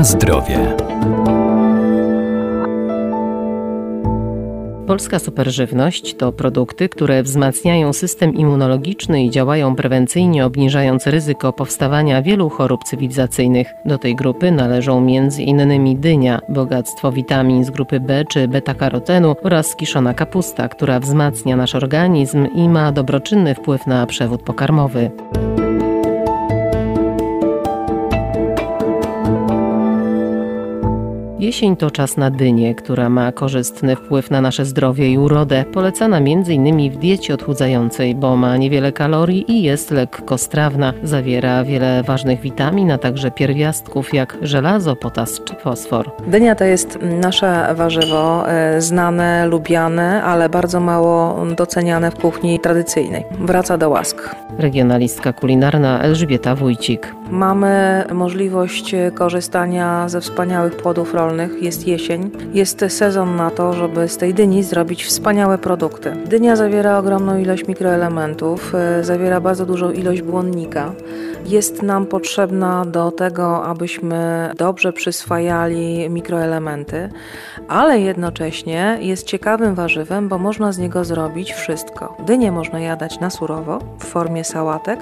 Na zdrowie. Polska superżywność to produkty, które wzmacniają system immunologiczny i działają prewencyjnie, obniżając ryzyko powstawania wielu chorób cywilizacyjnych. Do tej grupy należą m.in. dynia, bogactwo witamin z grupy B czy beta-karotenu oraz kiszona kapusta, która wzmacnia nasz organizm i ma dobroczynny wpływ na przewód pokarmowy. Jesień to czas na dynię, która ma korzystny wpływ na nasze zdrowie i urodę. Polecana m.in. w diecie odchudzającej, bo ma niewiele kalorii i jest lekko strawna. Zawiera wiele ważnych witamin, a także pierwiastków jak żelazo, potas czy fosfor. Dynia to jest nasze warzywo, e, znane, lubiane, ale bardzo mało doceniane w kuchni tradycyjnej. Wraca do łask. Regionalistka kulinarna Elżbieta Wójcik. Mamy możliwość korzystania ze wspaniałych płodów rolnych. Jest jesień, jest sezon na to, żeby z tej dyni zrobić wspaniałe produkty. Dynia zawiera ogromną ilość mikroelementów, e, zawiera bardzo dużą ilość błonnika jest nam potrzebna do tego, abyśmy dobrze przyswajali mikroelementy, ale jednocześnie jest ciekawym warzywem, bo można z niego zrobić wszystko. Dynię można jadać na surowo w formie sałatek,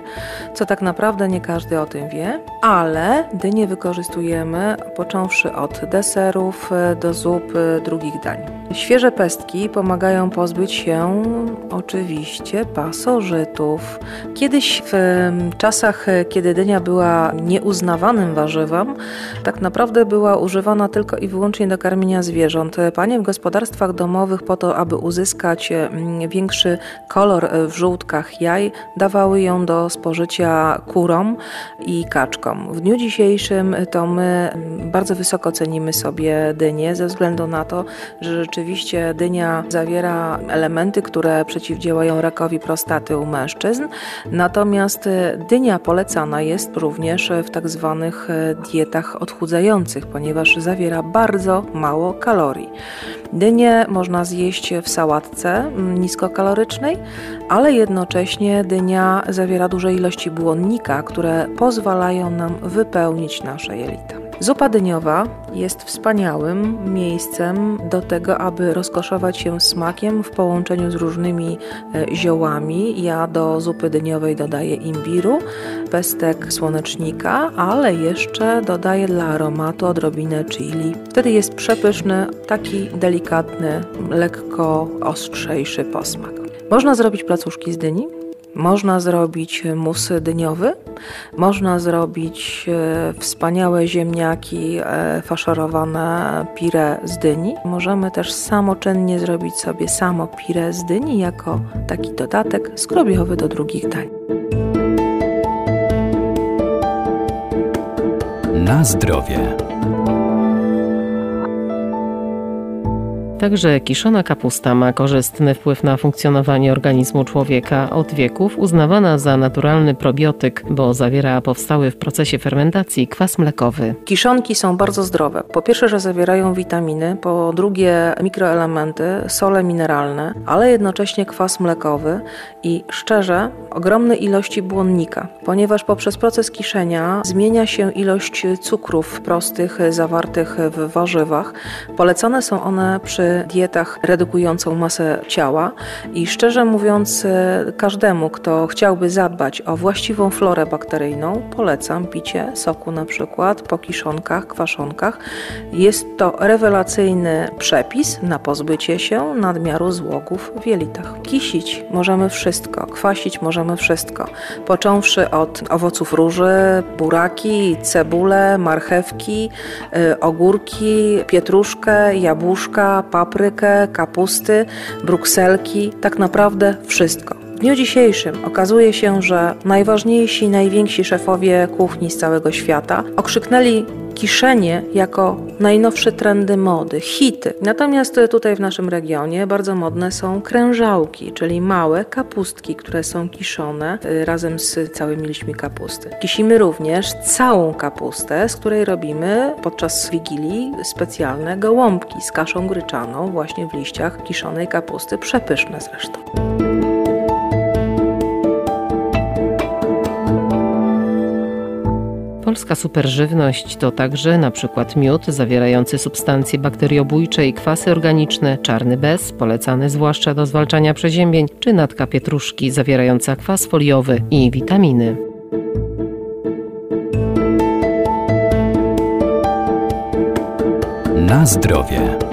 co tak naprawdę nie każdy o tym wie, ale dynię wykorzystujemy począwszy od deserów do zup drugich dań. Świeże pestki pomagają pozbyć się oczywiście pasożytów. Kiedyś w czasach, kiedy dynia była nieuznawanym warzywem, tak naprawdę była używana tylko i wyłącznie do karmienia zwierząt. Panie w gospodarstwach domowych po to, aby uzyskać większy kolor w żółtkach jaj, dawały ją do spożycia kurom i kaczkom. W dniu dzisiejszym to my bardzo wysoko cenimy sobie dynię ze względu na to, że rzeczywiście dynia zawiera elementy, które przeciwdziałają rakowi prostaty u mężczyzn. Natomiast dynia polecana jest również w tak zwanych dietach odchudzających, ponieważ zawiera bardzo mało kalorii. Dynię można zjeść w sałatce mm, niskokalorycznej, ale jednocześnie dynia zawiera duże ilości błonnika, które pozwalają nam wypełnić nasze jelita. Zupa dyniowa jest wspaniałym miejscem do tego, aby rozkoszować się smakiem w połączeniu z różnymi e, ziołami. Ja do zupy dyniowej dodaję imbiru, pestek słonecznika, ale jeszcze dodaję dla aromatu odrobinę chili. Wtedy jest przepyszny, taki delikatny, lekko ostrzejszy posmak. Można zrobić placuszki z dyni, można zrobić mus dyniowy, można zrobić e, wspaniałe ziemniaki e, faszerowane pire z dyni. Możemy też samoczynnie zrobić sobie samo pire z dyni jako taki dodatek skrobiowy do drugich dań. Na zdrowie. Także kiszona kapusta ma korzystny wpływ na funkcjonowanie organizmu człowieka. Od wieków uznawana za naturalny probiotyk, bo zawiera powstały w procesie fermentacji kwas mlekowy. Kiszonki są bardzo zdrowe. Po pierwsze, że zawierają witaminy, po drugie mikroelementy, sole mineralne, ale jednocześnie kwas mlekowy i szczerze ogromne ilości błonnika, ponieważ poprzez proces kiszenia zmienia się ilość cukrów prostych zawartych w warzywach. Polecane są one przy dietach redukującą masę ciała i szczerze mówiąc każdemu, kto chciałby zadbać o właściwą florę bakteryjną, polecam picie soku na przykład po kiszonkach, kwaszonkach. Jest to rewelacyjny przepis na pozbycie się nadmiaru złogów w jelitach. Kisić możemy wszystko, kwasić możemy wszystko, począwszy od owoców róży, buraki, cebule, marchewki, y, ogórki, pietruszkę, jabłuszka, paprykę, kapusty, brukselki, tak naprawdę wszystko. W dniu dzisiejszym okazuje się, że najważniejsi, najwięksi szefowie kuchni z całego świata okrzyknęli kiszenie jako najnowsze trendy mody, hity. Natomiast tutaj w naszym regionie bardzo modne są krężałki, czyli małe kapustki, które są kiszone y, razem z całymi liśćmi kapusty. Kisimy również całą kapustę, z której robimy podczas wigilii specjalne gołąbki z kaszą gryczaną właśnie w liściach kiszonej kapusty, przepyszne zresztą. Polska superżywność to także np. miód zawierający substancje bakteriobójcze i kwasy organiczne, czarny bez, polecany zwłaszcza do zwalczania przeziębień, czy natka pietruszki zawierająca kwas foliowy i witaminy. Na zdrowie.